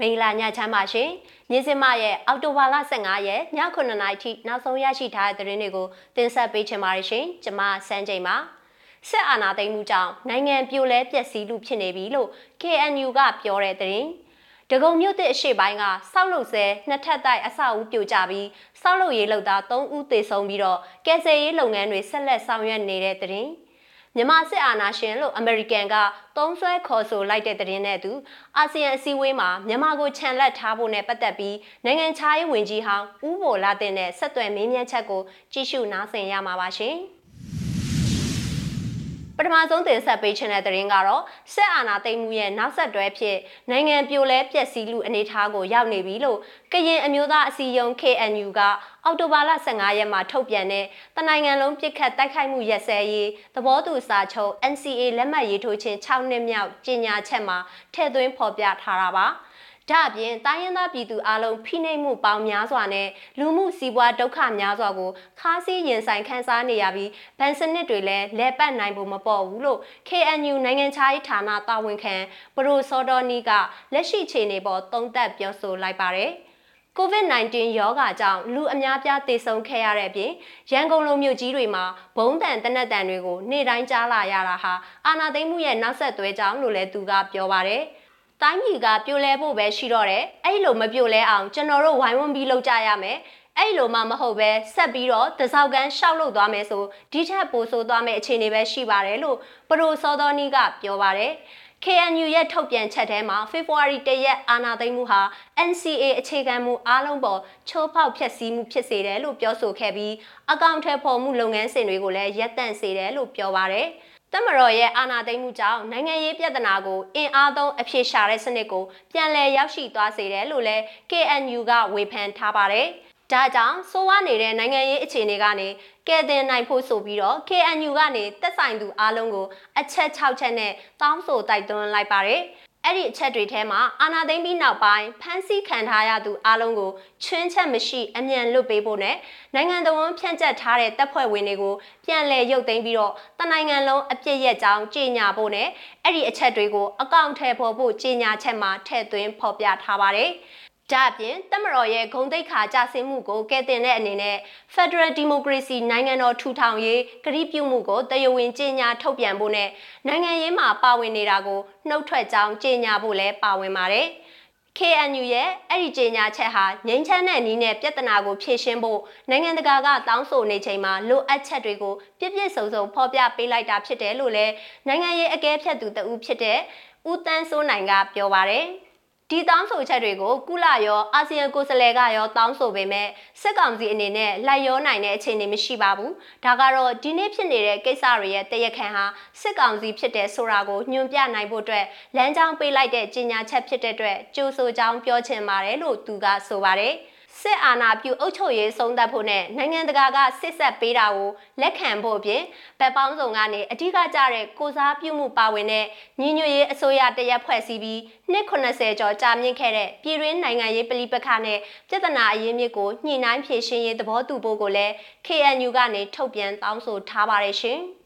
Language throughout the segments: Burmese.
မင်္ဂလာညချမ်းပါရှင်။မြင်းစမရဲ့အောက်တိုဘာလ15ရက်ည9:00နာရီထိနောက်ဆုံးရရှိထားတဲ့သတင်းတွေကိုတင်ဆက်ပေးချင်ပါတယ်ရှင်။ကျွန်မစန်းချိန်ပါ။ဆက်အာဏာသိမ်းမှုကြောင့်နိုင်ငံပြိုလဲပျက်စီးလူဖြစ်နေပြီလို့ KNU ကပြောတဲ့သတင်း။ဒဂုံမြို့တဲ့အရှိပိုင်းကစောက်လုဆဲနှစ်ထပ်တိုက်အဆောက်အဦပြိုကျပြီးစောက်လုရေးလုပ်သား3ဦးသေဆုံးပြီးတော့ကယ်ဆယ်ရေးလုပ်ငန်းတွေဆက်လက်ဆောင်ရွက်နေတဲ့သတင်း။ မြန်မာစစ်အာဏာရှင်လို့အမေရိကန်ကသုံးဆွဲခေါ်ဆိုလိုက်တဲ့သတင်းနဲ့သူအာဆီယံအစည်းအဝေးမှာမြန်မာကိုခြံလက်ထားဖို့နဲ့ပတ်သက်ပြီးနိုင်ငံခြားရေးဝန်ကြီးဟောင်းဦးဘိုလာတင်တဲ့ဆက်သွယ်မေးမြန်းချက်ကိုကြည့်ရှုနားဆင်ရမှာပါရှင်။ ပထမဆုံးတင်ဆက်ပေးချင်တဲ့သတင်းကတော့စစ်အာဏာသိမ်းမှုရဲ့နောက်ဆက်တွဲဖြစ်နိုင်ငံပြိုလဲပျက်စီးလူအနေထားကိုရောက်နေပြီလို့ကရင်အမျိုးသားအစည်းအရုံး KNU ကအောက်တိုဘာလ15ရက်မှာထုတ်ပြန်တဲ့တနိုင်ငံလုံးပြစ်ခတ်တိုက်ခိုက်မှုရက်စဲရေးသဘောတူစာချုပ် NCA လက်မှတ်ရေးထိုးခြင်း6နှစ်မြောက်ကြေညာချက်မှာထည့်သွင်းဖော်ပြထားတာပါ။ ဒါအပြင်တိုင်းရင်းသားပြည်သူအလုံးဖိနှိပ်မှုပေါင်းများစွာနဲ့လူမှုစီးပွားဒုက္ခများစွာကိုခါးစည်းရင်ဆိုင်ခန်းစားနေရပြီးဗန်စနစ်တွေလည်းလဲပတ်နိုင်ဖို့မပေါ်ဘူးလို့ KNU နိုင်ငံခြားရေးဌာနတာဝန်ခံပရိုစောဒေါ်နီကလက်ရှိခြေနေပေါ်သုံးသပ်ပြောဆိုလိုက်ပါတယ်။ COVID-19 ရောဂါကြောင့်လူအများပြားသေဆုံးခဲ့ရတဲ့အပြင်ရန်ကုန်လိုမြို့ကြီးတွေမှာဘုံတန်တနက်တန်တွေကိုနေ့တိုင်းကြားလာရတာဟာအာဏာသိမ်းမှုရဲ့နောက်ဆက်တွဲကြောင့်လို့လည်းသူကပြောပါတယ်။ တိုင်းပြည်ကပြိုလဲဖို့ပဲရှိတော့တယ်အဲ့လိုမပြိုလဲအောင်ကျွန်တော်တို့ဝိုင်းဝန်းပြီးလုပ်ကြရမယ်အဲ့လိုမှမဟုတ်ပဲဆက်ပြီးတော့တစောက်ကန်းရှောက်လုပ်သွားမယ်ဆိုဒီထက်ပိုဆိုးသွားမယ့်အခြေအနေပဲရှိပါတယ်လို့ပရိုစောသောနီကပြောပါတယ် KNU ရဲ့ထုတ်ပြန်ချက်ထဲမှာ February 1ရက်အာဏာသိမ်းမှုဟာ NCA အခြေခံမူအားလုံးပေါ်ချိုးဖောက်ဖျက်ဆီးမှုဖြစ်စေတယ်လို့ပြောဆိုခဲ့ပြီးအကောင့်ထဲပေါ်မှုလုပ်ငန်းစဉ်တွေကိုလည်းရပ်တန့်စေတယ်လို့ပြောပါတယ်။ တမတော်ရဲ့အာဏာသိမ်းမှုကြောင့်နိုင်ငံရေးပြဿနာကိုအင်အားသုံးအပြေရှာတဲ့စနစ်ကိုပြန်လည်ရောက်ရှိသွားစေတယ်လို့လည်း KNU ကဝေဖန်ထားပါတယ်။ဒါကြောင့်စိုးဝါနေတဲ့နိုင်ငံရေးအခြေအနေကနေကဲတင်နိုင်ဖို့ဆိုပြီးတော့ KNU ကနေတက်ဆိုင်သူအားလုံးကိုအချက်6ချက်နဲ့တောင်းဆိုတိုက်တွန်းလိုက်ပါတယ်။ အဲ့ဒီအချက်တွေထဲမှာအာနာသိမ့်ပြီးနောက်ပိုင်းဖမ်းဆီးခံထားရသူအလုံးကိုချွင်းချက်မရှိအမြန်လွတ်ပေးဖို့နဲ့နိုင်ငံတော်ဝန်ဖြန့်ကျက်ထားတဲ့တပ်ဖွဲ့ဝင်တွေကိုပြန်လည်ရုပ်သိမ်းပြီးတော့တနိုင်ငံလုံးအပြစ်ရက်ကြောင်းကြေညာဖို့နဲ့အဲ့ဒီအချက်တွေကိုအကောင့်ထဲပေါ်ဖို့ကြေညာချက်မှာထည့်သွင်းဖော်ပြထားပါတယ်။ ဒါအပြင်တမတော်ရဲ့ဂုံတိတ်ခါကြဆင်းမှုကိုကဲတင်တဲ့အနေနဲ့ Federal Democracy နိုင်ငံတော်ထူထောင်ရေးကတိပြုမှုကိုတရဝင်ကြေညာထုတ်ပြန်ဖို့နဲ့နိုင်ငံရေးမှာပါဝင်နေတာကိုနှုတ်ထွက်ကြောင်းကြေညာဖို့လည်းပါဝင်ပါတယ်။ KNU ရဲ့အဲ့ဒီကြေညာချက်ဟာငြိမ်းချမ်းတဲ့နည်းနဲ့ပြဿနာကိုဖြေရှင်းဖို့နိုင်ငံတကာကတောင်းဆိုနေချိန်မှာလိုအပ်ချက်တွေကိုပြည့်ပြည့်စုံစုံဖော်ပြပေးလိုက်တာဖြစ်တယ်လို့လည်းနိုင်ငံရေးအကဲဖြတ်သူတဦးဖြစ်တဲ့ဦးတန်းစိုးနိုင်ကပြောပါတယ်။ ဒီတောင်းဆိုချက်တွေကိုကုလရောအာဆီယံကိုယ်စားလှယ်ကရောတောင်းဆိုပေမဲ့စစ်ကောင်စီအနေနဲ့လိုက်ရောနိုင်တဲ့အခြေအနေမရှိပါဘူး။ဒါကတော့ဒီနေ့ဖြစ်နေတဲ့ကိစ္စတွေရဲ့တရခန့်ဟာစစ်ကောင်စီဖြစ်တဲ့ဆိုတာကိုညွှန်ပြနိုင်ဖို့အတွက်လမ်းကြောင်းပေးလိုက်တဲ့ကြေညာချက်ဖြစ်တဲ့အတွက်ကြိုးဆိုကြောင်းပြောချင်ပါတယ်လို့သူကဆိုပါတယ်။ စစ်အာဏာပြုအုပ်ချုပ်ရေးဆုံးသက်ဖို့နဲ့နိုင်ငံတကာကစစ်ဆက်ပေးတာကိုလက်ခံဖို့အပြင်ဗက်ပေါင်းစုံကနေအဓိကကျတဲ့ကိုစားပြုမှုပါဝင်တဲ့ညီညွတ်ရေးအစိုးရတရက်ဖွဲ့စည်းပြီးနှစ်80ကျော်ကြာမြင့်ခဲ့တဲ့ပြည်တွင်းနိုင်ငံရေးပဋိပက္ခနဲ့ပြည်ထနာအရေးမြစ်ကိုညှိနှိုင်းဖြေရှင်းရေးသဘောတူဖို့ကိုလည်း KNU ကနေထုတ်ပြန်တောင်းဆိုထားပါတယ်ရှင်။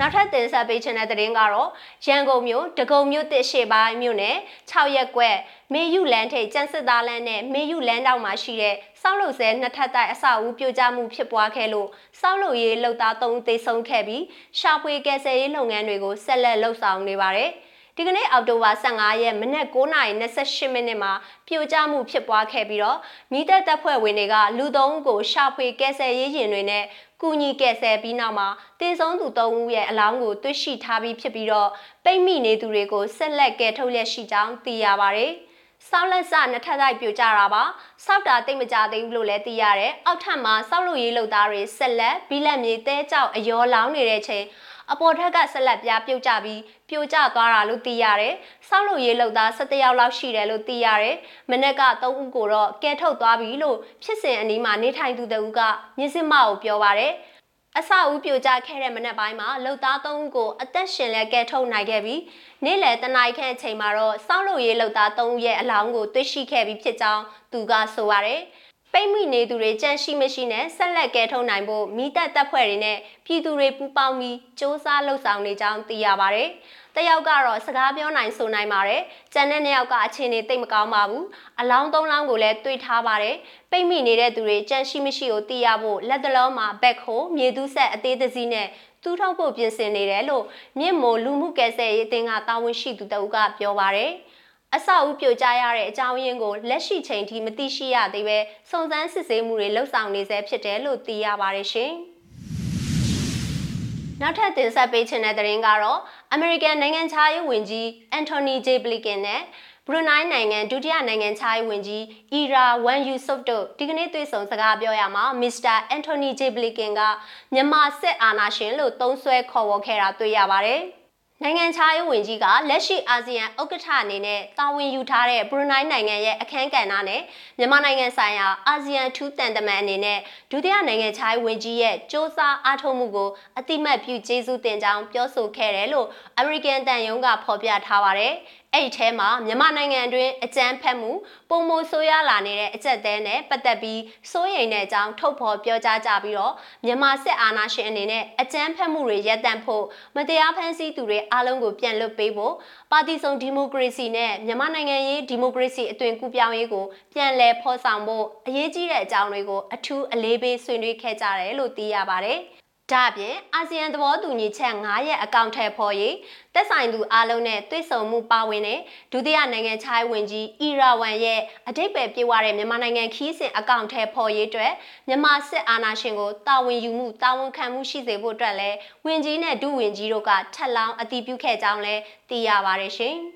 နောက်ထပ်တင်ဆက်ပေးချင်တဲ့သတင်းကတော့ရန်ကုန်မြို့ဒဂုံမြို့တစ်ရှေ့ပိုင်းမြို့နယ်6ရက်ကွက်မေယူလန်းထိပ်ကျန်းစစ်သားလန်းနဲ့မေယူလန်းတောင်မှာရှိတဲ့စောက်လုပ်ဆဲနှစ်ထပ်တိုက်အဆောက်အဦပြိုကျမှုဖြစ်ပွားခဲ့လို့စောက်လုပ်ရေးလုပ်သား3ဦးသေဆုံးခဲ့ပြီးရှာဖွေကယ်ဆယ်ရေးလုပ်ငန်းတွေကိုဆက်လက်လှုပ်ဆောင်နေပါတယ်။ ဒီကနေ့အောက်တိုဘာ15ရက်မနက်9:28မိနစ်မှာပြိုကျမှုဖြစ်ပွားခဲ့ပြီးတော့မိသက်တပ်ဖွဲ့ဝင်တွေကလူသုံးဦးကိုရှာဖွေကယ်ဆယ်ရေးရင်တွေနဲ့ကူညီကယ်ဆယ်ပြီးနောက်မှာတေဆုံးသူ၃ဦးရဲ့အလောင်းကိုတွေ့ရှိထားပြီးဖြစ်ပြီးတော့ပိတ်မိနေသူတွေကိုဆက်လက်ကယ်ထုတ်လျက်ရှိကြောင်းသိရပါတယ်။စောက်လက်စနှစ်ထပ်တိုက်ပြိုကျတာပါစောက်တာတိတ်မကြသေးဘူးလို့လည်းသိရတယ်အောက်ထပ်မှာစောက်လို့ရေးလုပ်သားတွေဆက်လက်ဘီလက်မြေတဲကြောက်အယောလောင်းနေတဲ့ချိန် အပေါ်ထက်ကဆက်လက်ပြားပြုတ်ကြပြီးပြိုကျသွားတာလို့သိရတယ်။စောက်လို့ရေးလောက်သား17ယောက်လောက်ရှိတယ်လို့သိရတယ်။မနေ့က3ဦးကိုတော့ကဲထုတ်သွားပြီလို့ဖြစ်စဉ်အနီးမှာနေထိုင်သူတဦးကမြစ်စစ်မကိုပြောပါတယ်။အစအဦးပြိုကျခဲ့တဲ့မနက်ပိုင်းမှာလှုပ်သား3ဦးကိုအသက်ရှင်လဲကဲထုတ်နိုင်ခဲ့ပြီးနေ့လယ်တနာရီခန့်အချိန်မှာတော့စောက်လို့ရေးလှုပ်သား3ဦးရဲ့အလောင်းကိုတွေ့ရှိခဲ့ပြီးဖြစ်ကြောင်းသူကဆိုပါတယ်။ ပိတ်မိနေသူတွေကြန့်ရှိမရှိနဲ့ဆက်လက်ကဲထုတ်နိုင်ဖို့မိသက်တပ်ဖွဲ့တွေနဲ့ပြည်သူတွေပူးပေါင်းပြီးစ조사လှုပ်ဆောင်နေကြောင်းသိရပါဗျ။တယောက်ကတော့စကားပြောနိုင်ဆိုနိုင်ပါတယ်။ကျန်တဲ့နှစ်ယောက်ကအခြေအနေသိပ်မကောင်းပါဘူး။အလောင်းသုံးလောင်းကိုလည်းတွေ့ထားပါတယ်။ပိတ်မိနေတဲ့သူတွေကြန့်ရှိမရှိကိုသိရဖို့လက်တလုံးမှာဘက်ခိုမြေသူဆက်အသေးသစီနဲ့တူးထုတ်ဖို့ပြင်ဆင်နေတယ်လို့မြင့်မိုလူမှုကယ်ဆယ်ရေးအသင်းကတာဝန်ရှိသူတအုပ်ကပြောပါတယ်။ အဆောက်အဦပြိုကျရတဲ့အကြောင်းရင်းကိုလက်ရှိချိန်ထိမသိရှိရသေးပဲစုံစမ်းစစ်ဆေးမှုတွေလှုပ်ဆောင်နေဆဲဖြစ်တယ်လို့သိရပါတယ်ရှင်။နောက်ထပ်တင်ဆက်ပေးချင်တဲ့သတင်းကတော့ American နိုင်ငံခြားရေးဝန်ကြီး Anthony J. Blinken နဲ့ဘရူနိုင်းနိုင်ငံဒုတိယနိုင်ငံခြားရေးဝန်ကြီးအီရာဝမ်ယူဆုပ်တို့ဒီကနေ့တွေ့ဆုံစကားပြောရမှာမစ္စတာအန်တိုနီဂျေဘလီကင်ကမြန်မာစစ်အာဏာရှင်လို့သုံးဆွဲခေါ်ဝေါ်ခဲ့တာတွေ့ရပါတယ်။ နိုင်ငံခြားရေးဝန်ကြီးကလက်ရှိအာဆီယံဥက္ကဋ္ဌအနေနဲ့တာဝန်ယူထားတဲ့ဘရူနိုင်းနိုင်ငံရဲ့အခမ်းကဏ္ဍနဲ့မြန်မာနိုင်ငံဆိုင်ရာအာဆီယံထူးတန်တမန်အနေနဲ့ဒုတိယနိုင်ငံခြားရေးဝန်ကြီးရဲ့စ조사အားထုတ်မှုကိုအတိမတ်ပြုကျေးဇူးတင်ကြောင်းပြောဆိုခဲ့တယ်လို့အမေရိကန်တန်ယုံကဖော်ပြထားပါတယ်။အဲ့ဒီထဲမှာမြန်မာနိုင်ငံတွင်အကြမ်းဖက်မှုပုံမိုဆိုးရလာနေတဲ့အကြက်တဲနဲ့ပတ်သက်ပြီးစိုးရိမ်တဲ့အကြောင်းထုတ်ဖော်ပြောကြားကြပြီးတော့မြန်မာစစ်အာဏာရှင်အနေနဲ့အကြမ်းဖက်မှုတွေရပ်တန့်ဖို့မတရားဖန်ဆီးသူတွေအားလုံးကိုပြန်လွတ်ပေးဖို့ပါတီစုံဒီမိုကရေစီနဲ့မြန်မာနိုင်ငံရေးဒီမိုကရေစီအသွင်ကူးပြောင်းရေးကိုပြန်လည်ဖော်ဆောင်ဖို့အရေးကြီးတဲ့အကြောင်းတွေကိုအထူးအလေးပေးဆွေးနွေးခဲ့ကြတယ်လို့သိရပါတယ်။ ဒါ့အပြင်အာဆီယံသဘောတူညီချက်9ရက်အကောင့်ထဲပေါ်ရေးတက်ဆိုင်သူအလုံးနဲ့တွေ့ဆုံမှုပါဝင်တဲ့ဒုတိယနိုင်ငံခြားရေးဝန်ကြီးအီရာဝန်ရဲ့အတိတ်ပဲပြေဝတဲ့မြန်မာနိုင်ငံခီးစဉ်အကောင့်ထဲပေါ်ရေးအတွက်မြန်မာစစ်အာဏာရှင်ကိုတာဝန်ယူမှုတာဝန်ခံမှုရှိစေဖို့အတွက်လည်းဝန်ကြီးနဲ့ဒုဝန်ကြီးတို့ကထပ်လောင်းအတည်ပြုခဲ့ကြောင်းလည်းသိရပါတယ်ရှင်။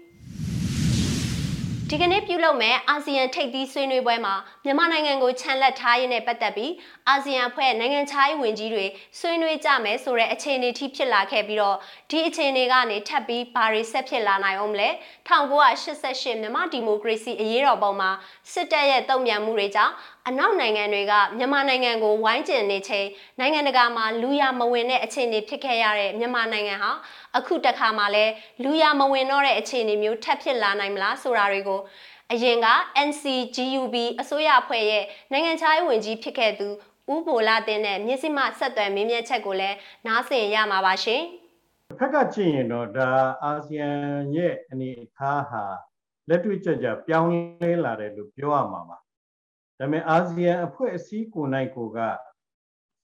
ဒီကနေ့ပြုလုပ်မဲ့အာဆီယံထိပ်သီးဆွေးနွေးပွဲမှာမြန်မာနိုင်ငံကိုခြံလက်ထားရင်းနဲ့ပတ်သက်ပြီးအာဆီယံအဖွဲ့နိုင်ငံခြားရေးဝန်ကြီးတွေဆွေးနွေးကြမယ်ဆိုတဲ့အခြေအနေထိဖြစ်လာခဲ့ပြီးတော့ဒီအခြေအနေကနေထပ်ပြီးဘာတွေဆက်ဖြစ်လာနိုင်အောင်မလဲ1988မြန်မာဒီမိုကရေစီအရေးတော်ပုံမှာစစ်တပ်ရဲ့တုံ့ပြန်မှုတွေကြောင့်အနောက်နိုင်ငံတွေကမြန်မာနိုင်ငံကိုဝိုင်းကျဉ်နေချိန်နိုင်ငံတကာမှာလူရမဝင်တဲ့အခြေအနေဖြစ်ခဲ့ရတဲ့မြန်မာနိုင်ငံဟာအခုတခါမှလည်းလူရမဝင်တော့တဲ့အခြေအနေမျိုးထပ်ဖြစ်လာနိုင်မလားဆိုတာတွေကိုအရင်က NCGUB အစိုးရအဖွဲ့ရဲ့နိုင်ငံခြားရေးဝန်ကြီးဖြစ်ခဲ့သူဦးဘိုလာတင်နဲ့မြစ်စမဆက်သွယ်မင်းမြတ်ချက်ကိုလည်းနားဆင်ရမှာပါရှင်။ဖက်ကကြည့်ရင်တော့ဒါအာဆီယံရဲ့အနေအထားဟာလက်တွေ့ကြကြပြောင်းလဲလာတယ်လို့ပြောရမှာပါ ဒါပေမဲ့အာဆီယံအဖွဲ့အစည်းကိုနိုင်ကိုက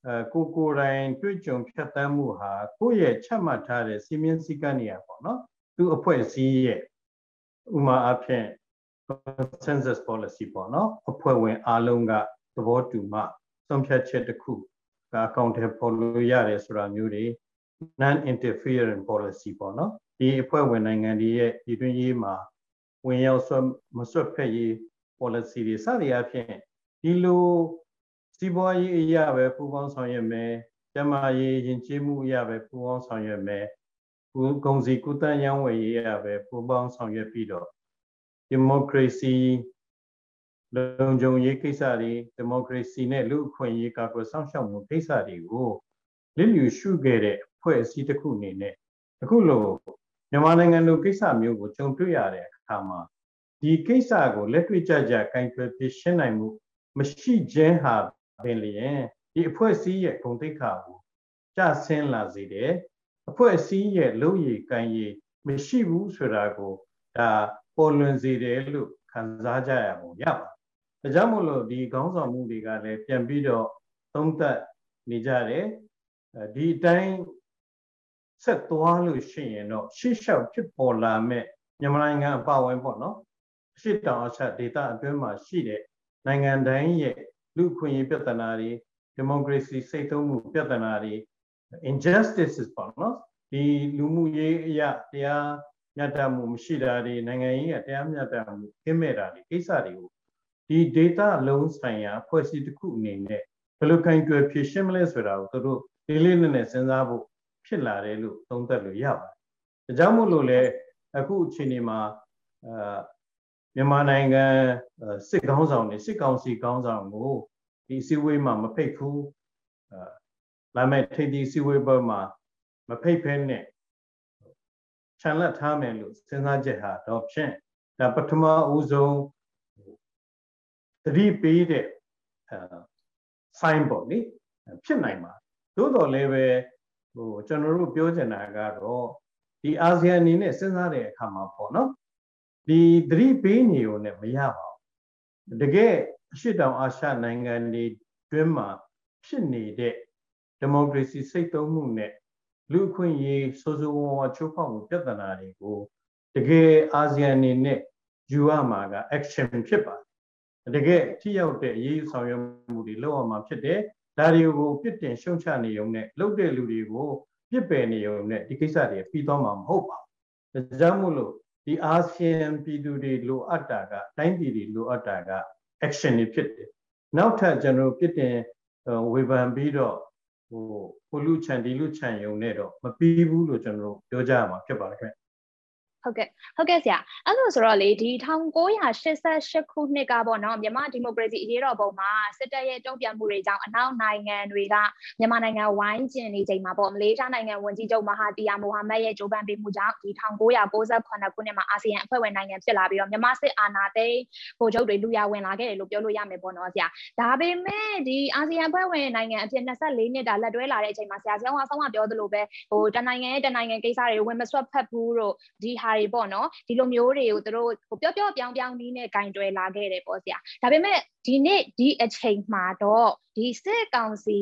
အဲကိုကိုယ်တိုင်တွေ့ကြုံဖြတ်သန်းမှုဟာကိုယ့်ရဲ့ချက်မှတ်ထားတဲ့စီမင်းစည်းကမ်းတွေပေါ့နော်သူအဖွဲ့အစည်းရဲ့ဥမာအဖြစ် consensus policy ပေါ့နော်အဖွဲ့ဝင်အားလုံးကသဘောတူမှဆုံးဖြတ်ချက်တစ်ခုကအကောင့်ထဲပေါ်လို့ရတယ်ဆိုတာမျိုးတွေ non interference policy ပေါ့နော်ဒီအဖွဲ့ဝင်နိုင်ငံတွေရဲ့ဒီတွင်းရေးမှာဝင်ရောက်ဆွမဆွတ်ဖက်ရေး policy တွေစသည်အဖြစ်ဒီလိုစီးပွားရေးအရာပဲပူးပေါင်းဆောင်ရွက်မယ်ကျမရေးယဉ်ကျေးမှုအရာပဲပူးပေါင်းဆောင်ရွက်မယ်ဂုံစီကုသရန်ဝယ်ရေးအရာပဲပူးပေါင်းဆောင်ရွက်ပြီးတော့ဒီမိုကရေစီလုံခြုံရေးကိစ္စတွေဒီမိုကရေစီနဲ့လူအခွင့်အရေးကာကွယ်ဆောင်ရှောက်မှုကိစ္စတွေကိုလစ်လျူရှုခဲ့တဲ့ဖွဲ့အစည်းတစ်ခုအနေနဲ့အခုလိုမြန်မာနိုင်ငံလိုကိစ္စမျိုးကိုကြုံတွေ့ရတဲ့အခါမှာ ဒီကိစ္စကိုလက်တွေ့ကြကြကင်တွယ်ပြရှင်းနိုင်မှုမရှိခြင်းဟာပင်လျင်ဒီအဖွဲ့အစည်းရဲ့ဂုဏ်သိက္ခာကိုကျဆင်းလာစေတယ်အဖွဲ့အစည်းရဲ့လုပ်ရည်ကံရည်မရှိဘူးဆိုတာကိုဒါပေါ်လွင်စေတယ်လို့ခံစားကြရပုံရပါဒါကြောင့်မို့လို့ဒီခေါင်းဆောင်မှုတွေကလည်းပြန်ပြီးတော့သုံးသပ်နေကြတယ်ဒီအတိုင်းဆက်သွားလို့ရှိရင်တော့ရှေ့လျှောက်ဖြစ်ပေါ်လာမဲ့မြန်မာနိုင်ငံအပါဝင်ပေါ့နော် အရှိတောင်အချက်ဒေတာအတွင်းမှာရှိတဲ့နိုင်ငံတိုင်းရဲ့လူခွင့်ရေးပြဿနာတွေဒီမိုကရေစီစိတ်သုံးမှုပြဿနာတွေ injustices ပေါ့နော်ဒီလူမှုရေးအရာတရားမျှတမှုမရှိတာတွေနိုင်ငံရေးကတရားမျှတမှုခင်းမဲ့တာတွေကိစ္စတွေကိုဒီ data လုံးဆိုင်ရာဖွဲ့စည်းတစ်ခုအနေနဲ့ဘယ်လိုကင်တွယ်ဖြည့်ရှင်းမလဲဆိုတာကိုသူတို့ဒီလေးနဲ့နဲ့စဉ်းစားဖို့ဖြစ်လာတယ်လို့သုံးသပ်လို့ရပါတယ်။ဒါကြောင့်မို့လို့လေအခုအချိန်ဒီမှာအာ မြန်မာနိုင်ငံစစ်ကောင်းဆောင်တွေစစ်ကောင်စီကောင်းဆောင်ကိုဒီစီဝေးမှာမဖိတ်ဘူးလာမဲ့ထိပ်သီးစီဝေးဘက်မှာမဖိတ်ဖဲနဲ့ခြံလက်ထားမယ်လို့စဉ်းစားချက်ဟာတော့ဖြင့်ဒါပထမဦးဆုံးသတိပေးတဲ့အဲ sign ပေါ့လေဖြစ်နိုင်ပါသို့တော်လည်းပဲဟိုကျွန်တော်တို့ပြောချင်တာကတော့ဒီအာဆီယံအနေနဲ့စဉ်းစားတဲ့အခါမှာပေါ့နော် ဒီသတိပေးနေုံနဲ့မရပါဘူးတကယ်အရှိတောင်အာရှနိုင်ငံတွေတွင်းမှာဖြစ်နေတဲ့ဒီမိုကရေစီစိတ်သုံးမှုနဲ့လူအခွင့်အရေးစိုးစိုးဝါးဝါချိုးဖောက်မှုပြဿနာတွေကိုတကယ်အာဆီယံအနေနဲ့ယူရမှာက action ဖြစ်ပါတယ်တကယ်ထိရောက်တဲ့အရေးယူဆောင်ရွက်မှုတွေလုပ်ရမှာဖြစ်တယ်ဒါတွေကိုပြစ်တင်ရှုံချနေုံနဲ့လုပ်တဲ့လူတွေကိုပြစ်ပယ်နေုံနဲ့ဒီကိစ္စတွေပြီးသွားမှာမဟုတ်ပါဘူးဒါကြောင့်မို့လို့ ဒီအာဆီယံပြည်သူတွေလိုအပ်တာကတိုင်းပြည်တွေလိုအပ်တာက action တွေဖြစ်တယ်နောက်ထပ်ကျွန်တော်ပြစ်တင်ဝေဖန်ပြီးတော့ဟိုဟိုလူချန်ဒီလူချန်ယုံနဲ့တော့မပြီးဘူးလို့ကျွန်တော်တို့ပြောကြရမှာဖြစ်ပါတယ်ခင်ဗျ ဟုတ်ကဲ့ဟုတ်ကဲ့ဆရာအဲ့လိုဆိုတော့လေဒီ1988ခုနှစ်ကပေါ့နော်မြန်မာဒီမိုကရေစီအရေးတော်ပုံမှာစစ်တပ်ရဲ့တုံ့ပြန်မှုတွေကြောင့်အနောက်နိုင်ငံတွေကမြန်မာနိုင်ငံဝိုင်းကျင်နေချိန်မှာပေါ့မလေးရှားနိုင်ငံဝန်ကြီးချုပ်မဟာတီယာမိုဟာမက်ရဲ့ကြိုးပမ်းပေးမှုကြောင့်ဒီ1998ခုနှစ်မှာအာဆီယံအဖွဲ့ဝင်နိုင်ငံဖြစ်လာပြီးတော့မြန်မာစစ်အာဏာသိမ်းဗိုလ်ချုပ်တွေလူရဝင်လာခဲ့တယ်လို့ပြောလို့ရမယ်ပေါ့နော်ဆရာဒါပေမဲ့ဒီအာဆီယံအဖွဲ့ဝင်နိုင်ငံအဖြစ်24နှစ်တာလက်တွဲလာတဲ့အချိန်မှာဆရာဆောင်းအောင်ဆောင်းကပြောသလိုပဲဟိုတနိုင်ငံရဲ့တနိုင်ငံကိစ္စတွေဝင်မဆွတ်ဖက်ဘူးတို့ဒီဟာတွေပေါ့နော်ဒီလိုမျိုးတွေကိုသူတို့ဟိုပြောပြောပြောင်းပြောင်းနီးနဲ့ဂင်တွယ်လာခဲ့တယ်ပေါ့ဆရာဒါပေမဲ့ဒီနေ့ဒီအချိန်မှာတော့ဒီစစ်ကောင်စီ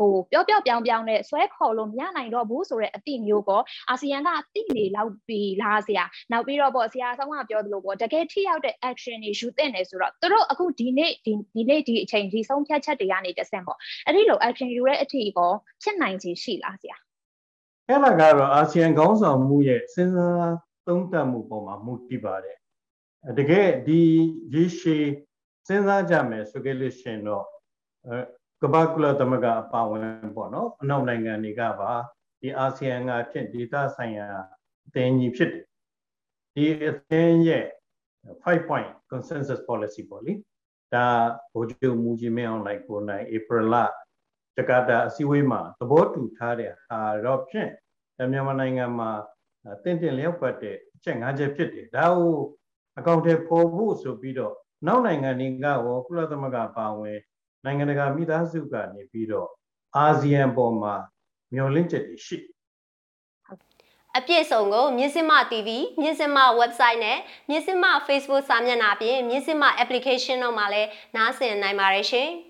ကိုပြောပြောပြောင်းပြောင်းနဲ့ဆွဲခေါ်လို့မရနိုင်တော့ဘူးဆိုတဲ့အသည့်မျိုးကောအာဆီယံကအသည့်နေလောက်ပြီလားဆရာနောက်ပြီးတော့ပေါ့ဆရာဆောင်ကပြောသလိုပေါ့တကယ်ထိရောက်တဲ့ action တွေယူသင့်တယ်ဆိုတော့သူတို့အခုဒီနေ့ဒီဒီနေ့ဒီအချိန်ဒီဆုံးဖြတ်ချက်တွေကနေတဆင့်ပေါ့အဲ့ဒီလို action ယူတဲ့အထီကောဖြစ်နိုင်ချေရှိလားဆရာအဲ့ဒါကတော့အာဆီယံခေါင်းဆောင်မှုရဲ့စဉ်းစား သုံးသပ်မှုပေါ်မှာမူတည်ပါတယ်တကယ်ဒီရေရှည်စဉ်းစားကြမယ်ဆိုကြလို့ရှင်တော့ကမ္ဘာကုလသမဂ္ဂအပါဝင်ပေါ့နော်အနောက်နိုင်ငံတွေကပါဒီအာဆီယံကဖြစ်ဒေသဆိုင်ရာအသင်းကြီးဖြစ်တယ်ဒီအသင်းရဲ့5 point consensus policy ပေါ့လေဒါဘိုးကျူမူကြီးမင်းအောင်လိုက်ကိုနိုင်ဧပြီလဂျကာတာအစည်းအဝေးမှာသဘောတူထားတဲ့ဟာတော့ဖြင့်မြန်မာနိုင်ငံမှာ တင့်တင်လျောက်ပတ်တဲ့အချက်၅ချက်ဖြစ်တယ်ဒါကိုအကောင့်ထဲပေါ်ဖို့ဆိုပြီးတော့နောက်နိုင်ငံတွေကရောကုလသမဂ္ဂပါဝင်နိုင်ငံတကာမိသားစုကနေပြီးတော့အာဆီယံပေါ်မှာမျှော်လင့်ချက်တွေရှိအပြည့်စုံကိုမြင်းစမ TV မြင်းစမ website နဲ့မြင်းစမ Facebook စာမျက်နှာပြင်မြင်းစမ application တို့မှာလည်းနားဆင်နိုင်ပါတယ်ရှင်။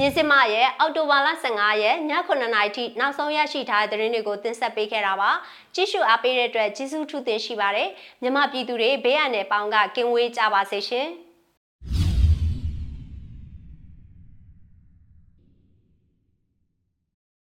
မြင်းစမရဲ့အော်တိုဘာလ15ရက်ည9:00နာရီထိနောက်ဆုံးရရှိထားတဲ့သတင်းတွေကိုတင်ဆက်ပေးခဲ့တာပါကြည့်ရှုအားပေးတဲ့အတွက်ကျေးဇူးထူးတင်ရှိပါတယ်မြမပြည်သူတွေဘေးရန်နယ်ပေါင်းကကင်းဝေးကြပါစေရှင်။